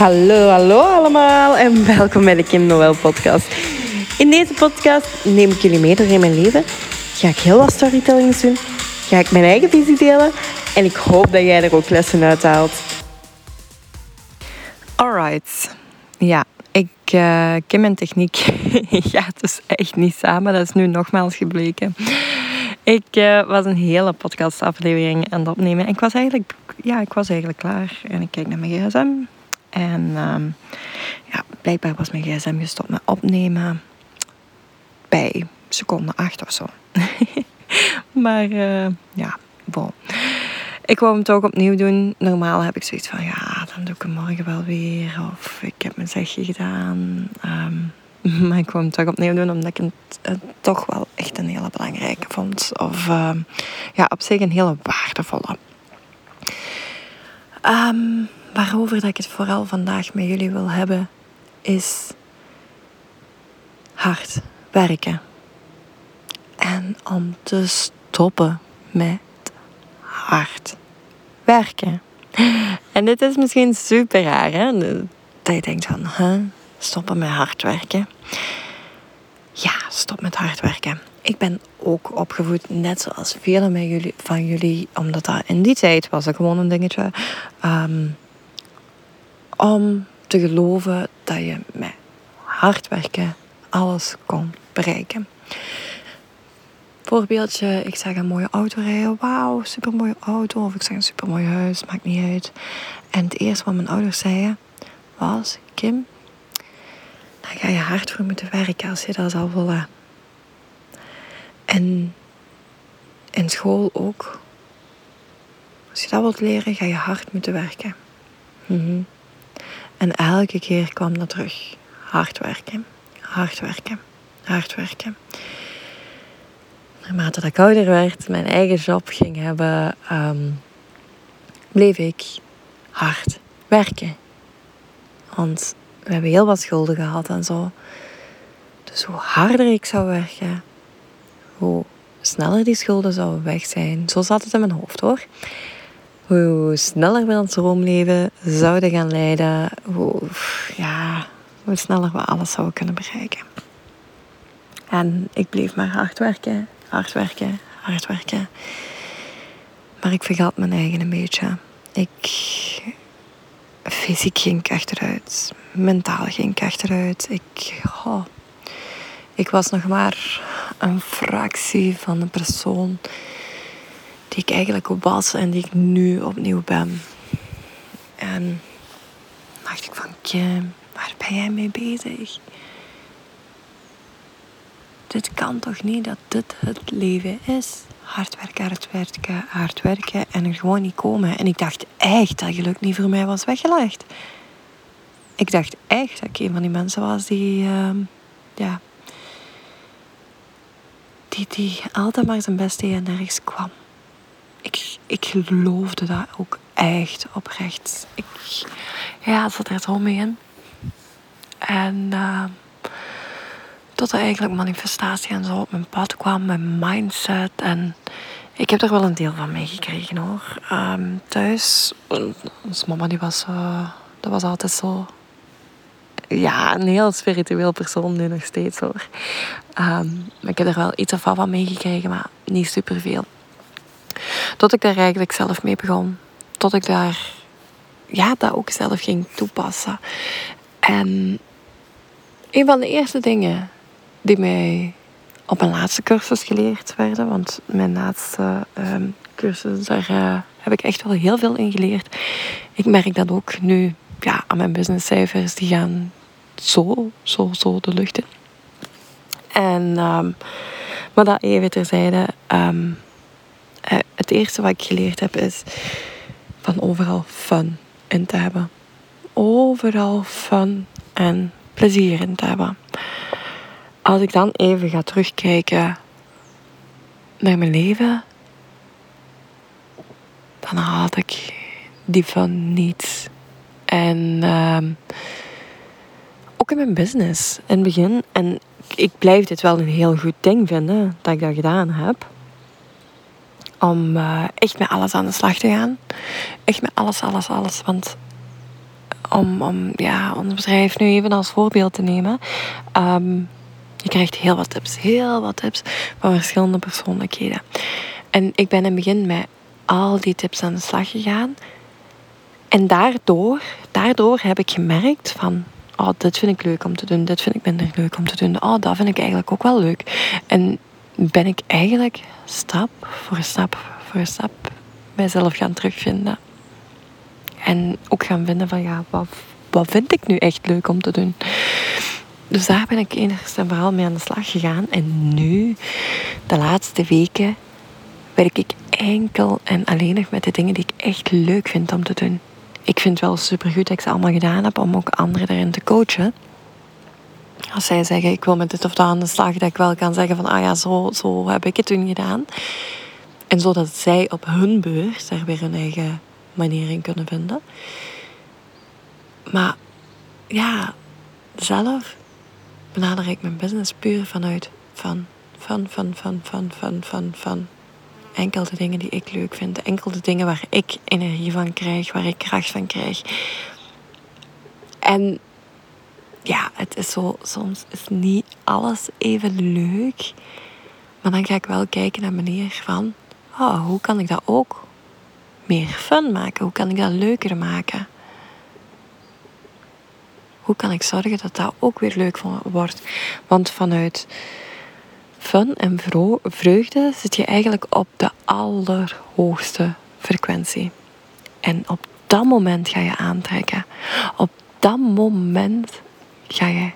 Hallo, hallo allemaal en welkom bij de Kim Noël podcast. In deze podcast neem ik jullie mee door in mijn leven. Ga ik heel wat storytellings doen. Ga ik mijn eigen visie delen. En ik hoop dat jij er ook lessen uit haalt. Alright. Ja, ik, uh, Kim en techniek gaat dus echt niet samen. Dat is nu nogmaals gebleken. Ik uh, was een hele podcastaflevering aan het opnemen. En ik was eigenlijk, ja, ik was eigenlijk klaar. En ik kijk naar mijn gsm. En um, ja, blijkbaar was mijn gsm gestopt met opnemen. Bij seconde 8 of zo. maar uh, ja, bon. Ik wou hem toch opnieuw doen. Normaal heb ik zoiets van, ja, dan doe ik hem morgen wel weer. Of ik heb mijn zegje gedaan. Um, maar ik wou hem toch opnieuw doen, omdat ik het, toch wel echt een hele belangrijke vond. Of uh, ja, op zich een hele waardevolle. Um, waarover dat ik het vooral vandaag met jullie wil hebben, is hard werken. En om te stoppen met hard werken. En dit is misschien super raar, hè? Dat je denkt van, huh? stoppen met hard werken. Ja, stop met hard werken. Ik ben ook opgevoed, net zoals velen van jullie, omdat dat in die tijd was dat gewoon een dingetje. Um, om te geloven dat je met hard werken alles kon bereiken. Voorbeeldje, ik zag een mooie auto rijden. Wauw, super mooie auto. Of ik zag een super mooi huis, maakt niet uit. En het eerste wat mijn ouders zeiden was: Kim, daar ga je hard voor moeten werken als je dat zal willen. En in school ook. Als je dat wilt leren, ga je hard moeten werken. Mm En elke keer kwam dat terug. Hard werken, hard werken, hard werken. Naarmate dat ik ouder werd, mijn eigen job ging hebben, um, bleef ik hard werken. Want we hebben heel wat schulden gehad en zo. Dus hoe harder ik zou werken, hoe sneller die schulden zouden weg zijn. Zo zat het in mijn hoofd hoor. Hoe sneller we ons droomleven zouden gaan leiden, hoe, ja, hoe sneller we alles zouden kunnen bereiken. En ik bleef maar hard werken, hard werken, hard werken. Maar ik vergat mijn eigen een beetje. Ik fysiek ging ik achteruit. Mentaal ging ik achteruit. Ik, oh, ik was nog maar een fractie van de persoon die ik eigenlijk was en die ik nu opnieuw ben. En dacht ik van Kim, waar ben jij mee bezig? Dit kan toch niet dat dit het leven is? hard werken, hard werken, hard werken en er gewoon niet komen. En ik dacht echt dat geluk niet voor mij was weggelegd. Ik dacht echt dat ik een van die mensen was die, uh, ja, die, die altijd maar zijn best deed en nergens kwam. Ik, ik geloofde dat ook echt oprecht. Ik ja, zat er zo mee in. En uh, tot er eigenlijk manifestatie en zo op mijn pad kwam, mijn mindset. En ik heb er wel een deel van meegekregen hoor. Um, thuis, ons mama die was, uh, dat was altijd zo ja, een heel spiritueel persoon nu nog steeds hoor. Um, ik heb er wel iets of van meegekregen, maar niet superveel. Tot ik daar eigenlijk zelf mee begon. Tot ik daar ja, dat ook zelf ging toepassen. En een van de eerste dingen die mij op mijn laatste cursus geleerd werden. Want mijn laatste ehm, cursus, daar uh, heb ik echt wel heel veel in geleerd. Ik merk dat ook nu ja, aan mijn businesscijfers. Die gaan zo, zo, zo de lucht in. En, um, maar dat even terzijde. Um, het eerste wat ik geleerd heb is van overal fun in te hebben. Overal fun en plezier in te hebben. Als ik dan even ga terugkijken naar mijn leven, dan had ik die van niets. En uh, ook in mijn business in het begin. En ik blijf dit wel een heel goed ding vinden dat ik dat gedaan heb. Om uh, echt met alles aan de slag te gaan. Echt met alles, alles, alles. Want om, om ja, ons bedrijf nu even als voorbeeld te nemen. Ehm, je krijgt heel wat tips, heel wat tips van verschillende persoonlijkheden. En ik ben in het begin met al die tips aan de slag gegaan. En daardoor, daardoor heb ik gemerkt van, oh, dit vind ik leuk om te doen, dit vind ik minder leuk om te doen. Oh, dat vind ik eigenlijk ook wel leuk. En ben ik eigenlijk stap voor stap voor stap mijzelf gaan terugvinden. En ook gaan vinden van, ja, wat, wat vind ik nu echt leuk om te doen? Dus daar ben ik eerst en vooral mee aan de slag gegaan. En nu, de laatste weken, werk ik enkel en alleen nog met de dingen die ik echt leuk vind om te doen. Ik vind het wel supergoed dat ik ze allemaal gedaan heb om ook anderen daarin te coachen. Als zij zeggen, ik wil met dit of dat aan de slag, dat ik wel kan zeggen van, ah ja, zo, zo heb ik het toen gedaan. En zodat zij op hun beurt daar weer hun eigen manier in kunnen vinden. Maar ja, zelf benader ik mijn business puur vanuit van, van, van, van, van, van, van, van. Enkel de dingen die ik leuk vind. Enkel de dingen waar ik energie van krijg, waar ik kracht van krijg. En ja, het is zo, soms is niet alles even leuk. Maar dan ga ik wel kijken naar manier van, oh, hoe kan ik dat ook meer fun maken? Hoe kan ik dat leuker maken? Hoe kan ik zorgen dat dat ook weer leuk wordt? Want vanuit fun en vreugde zit je eigenlijk op de allerhoogste frequentie. En op dat moment ga je aantrekken. Op dat moment ga je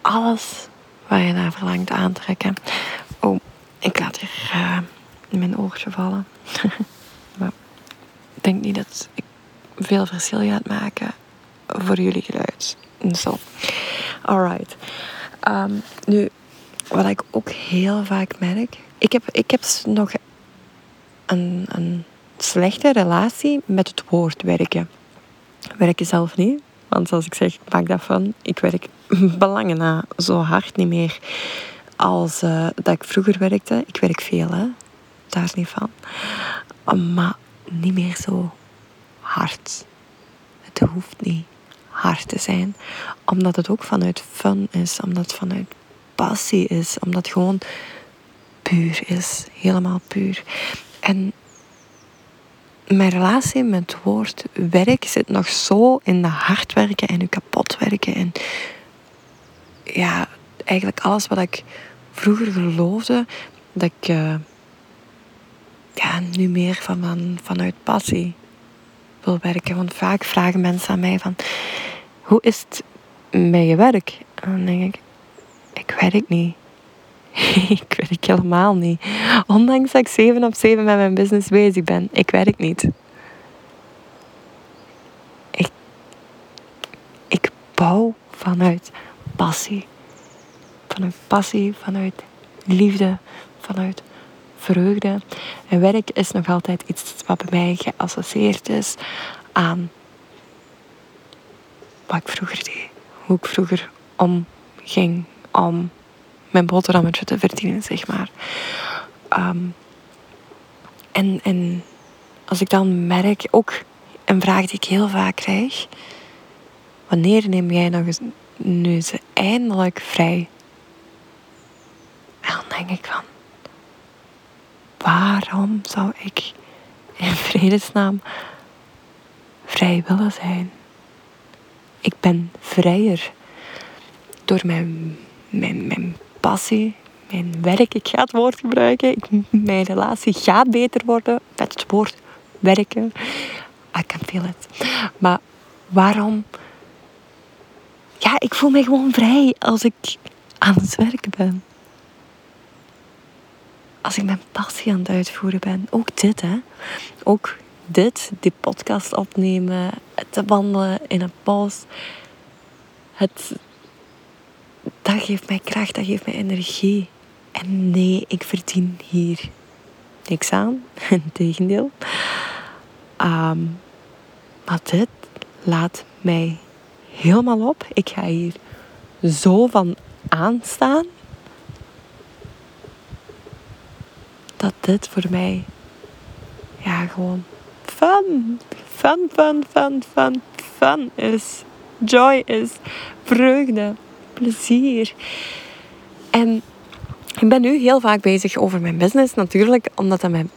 alles waar je naar verlangt aantrekken. Oh, ik laat hier uh, mijn oortje vallen. maar ik denk niet dat ik veel verschil ga maken voor jullie geluid. Zo. Alright. Um, nu, wat ik ook heel vaak merk. Ik heb, ik heb nog een, een slechte relatie met het woord werken. Werken zelf niet. Want zoals ik zeg, ik maak dat van. Ik werk belangen na zo hard niet meer als uh, dat ik vroeger werkte. Ik werk veel, hè. Daar niet van. Maar niet meer zo hard. Het hoeft niet hard te zijn. Omdat het ook vanuit fun is. Omdat het vanuit passie is. Omdat het gewoon puur is. Helemaal puur. En mijn relatie met het woord werk zit nog zo in de hard werken en kapot werken. En ja, eigenlijk alles wat ik vroeger geloofde, dat ik uh, ja, nu meer van, van, vanuit passie wil werken. Want vaak vragen mensen aan mij van, hoe is het met je werk? En dan denk ik, ik werk niet. ik werk helemaal niet. Ondanks dat ik 7 op 7 met mijn business bezig ben. Ik werk niet. Ik, ik bouw vanuit passie. Vanuit passie, vanuit liefde, vanuit vreugde. En werk is nog altijd iets wat bij mij geassocieerd is aan wat ik vroeger deed. Hoe ik vroeger omging om mijn boterhammetje te verdienen, zeg maar. Ehm, en, en als ik dan merk, ook een vraag die ik heel vaak krijg. Wanneer neem jij nog eens, nu ze eindelijk vrij? En dan denk ik van, waarom zou ik in vredesnaam vrij willen zijn? Ik ben vrijer door mijn, mijn, mijn passie, mijn werk. Ik ga het woord gebruiken. Ik, mijn relatie gaat beter worden met het woord werken. I can feel it. Maar waarom? Ja, ik voel me gewoon vrij als ik aan het werken ben. Als ik mijn passie aan het uitvoeren ben. Ook dit, hè. Ook dit, die podcast opnemen, te wandelen in een bos. Het dat geeft mij kracht, dat geeft mij energie. En nee, ik verdien hier niks aan. Integendeel. Um, maar dit laat mij helemaal op. Ik ga hier zo van aanstaan. Dat dit voor mij ja, gewoon fun, fun, fun, fun, fun, fun is, joy is, vreugde, plezier. En ik ben nu heel vaak bezig over mijn business natuurlijk, omdat dat mijn,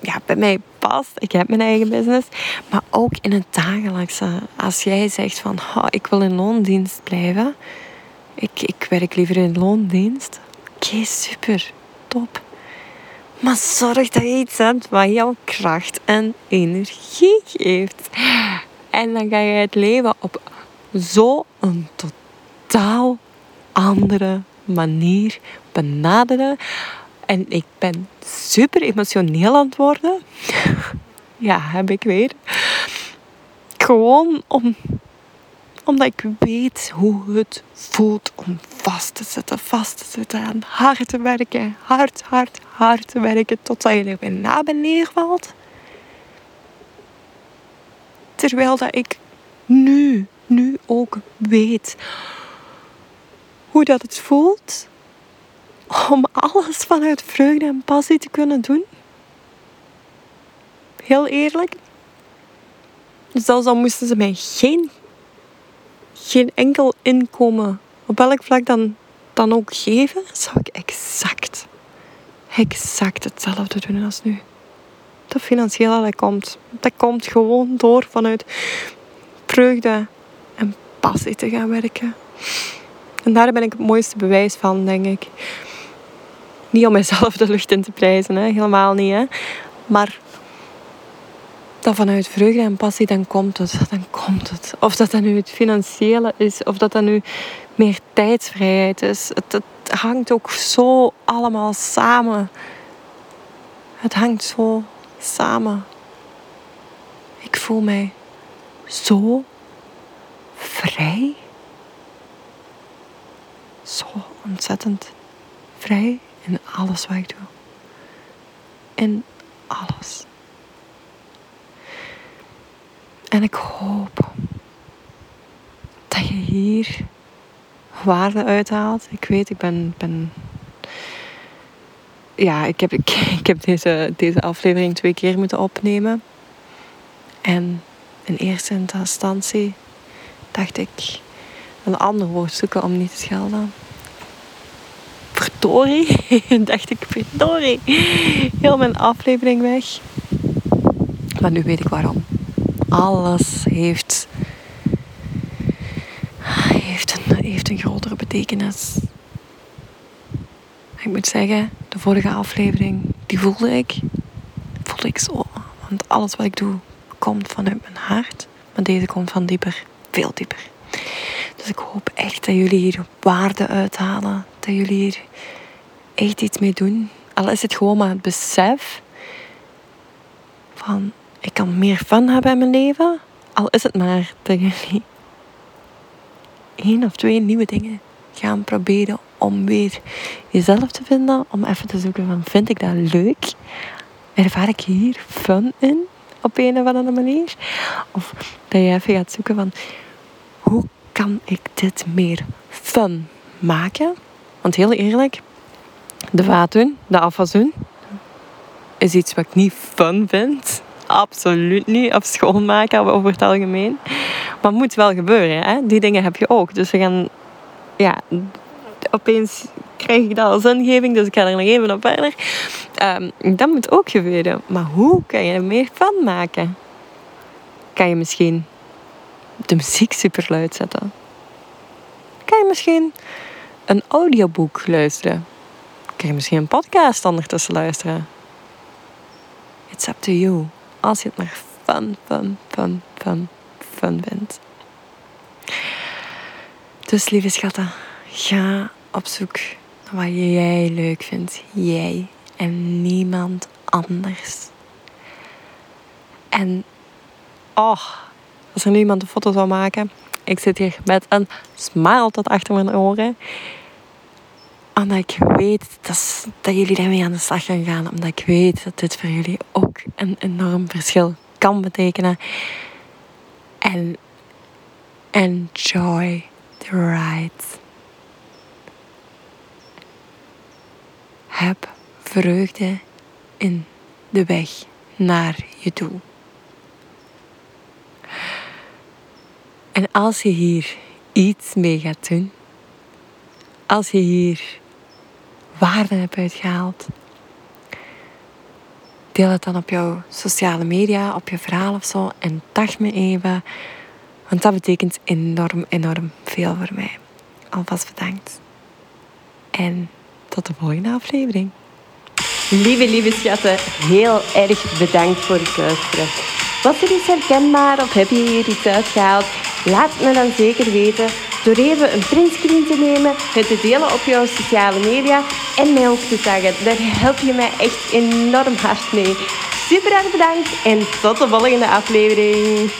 ja, bij mij past. Ik heb mijn eigen business. Maar ook in het dagelijkse. Als jij zegt van, oh, ik wil in loondienst blijven. Ik, ik werk liever in loondienst. Oké, super. Top. Maar zorg dat je iets hebt wat jouw kracht en energie geeft. En dan ga je het leven op zo'n totaal andere manier benaderen. En ik ben super emotioneel aan het worden. ja, heb ik weer. Gewoon om, omdat ik weet hoe het voelt om vast te zitten, vast te zitten en hard te werken. Hard, hard, hard te werken totdat je er bijna beneden valt. Terwijl dat ik nu, nu ook weet hoe dat het voelt om alles vanuit vreugde en passie te kunnen doen. Heel eerlijk. Zelfs al moesten ze mij geen, geen enkel inkomen op welk vlak dan, dan ook geven, zou ik exact, exact hetzelfde doen als nu. Dat financiële dat komt. Dat komt gewoon door vanuit vreugde en passie te gaan werken. En daar ben ik het mooiste bewijs van, denk ik. Niet om mezelf de lucht in te prijzen, hè? helemaal niet. Hè? Maar dat vanuit vreugde en passie, dan komt het. Dan komt het. Of dat dat nu het financiële is, of dat dat nu meer tijdsvrijheid is. Het, het hangt ook zo allemaal samen. Het hangt zo samen. Ik voel mij zo vrij. Zo ontzettend vrij in alles wat ik doe. In alles. En ik hoop dat je hier waarde uithaalt. Ik weet, ik ben. ben ja, ik heb, ik, ik heb deze, deze aflevering twee keer moeten opnemen. En in eerste instantie dacht ik een ander woord zoeken om niet te schelden verdorie. dacht ik, verdorie. Heel mijn aflevering weg. Maar nu weet ik waarom. Alles heeft, heeft, een, heeft een grotere betekenis. Ik moet zeggen, de vorige aflevering, die voelde ik. Voelde ik zo. Want alles wat ik doe, komt vanuit mijn hart. Maar deze komt van dieper. Veel dieper. Dus ik hoop echt dat jullie hier waarde uithalen. Dat jullie hier echt iets mee doen. Al is het gewoon maar het besef van ik kan meer fun hebben in mijn leven. Al is het maar dat jullie één of twee nieuwe dingen gaan proberen om weer jezelf te vinden. Om even te zoeken van vind ik dat leuk? Ervaar ik hier fun in op een of andere manier? Of dat je even gaat zoeken van hoe kan ik dit meer fun maken? Want heel eerlijk, de vaat doen, de afwas doen, is iets wat ik niet fun vind. Absoluut niet. Of schoonmaken over het algemeen. Maar het moet wel gebeuren. Hè? Die dingen heb je ook. Dus we gaan... Ja, opeens krijg ik dat als ingeving. Dus ik ga er nog even op verder. Um, dat moet ook gebeuren. Maar hoe kan je er meer van maken? Kan je misschien de muziek super luid zetten? Kan je misschien een audioboek luisteren? Kan je misschien een podcast ondertussen luisteren? It's up to you. Als je het maar fun, fun, fun, fun, fun vindt. Dus lieve schatten, ga op zoek naar wat jij leuk vindt. Jij en niemand anders. En oh, als er nu iemand een foto zou maken, ik zit hier met een smile tot achter mijn oren omdat ik weet dat, dat jullie daarmee aan de slag gaan gaan. Omdat ik weet dat dit voor jullie ook een enorm verschil kan betekenen. En enjoy the ride. Heb vreugde in de weg naar je doel. En als je hier iets mee gaat doen, als je hier waarde hebt uitgehaald, deel het dan op jouw sociale media, op je verhaal of zo en tag me even. Want dat betekent enorm, enorm veel voor mij. Alvast bedankt. En tot de volgende aflevering. Lieve, lieve schatten, heel erg bedankt voor het luisteren. Was er iets herkenbaar of heb je hier iets uitgehaald? Laat me dan zeker weten door even een printscreen te nemen, het te delen op jouw sociale media en mij ook te taggen. Daar help je mij echt enorm hard mee. Super erg bedankt en tot de volgende aflevering.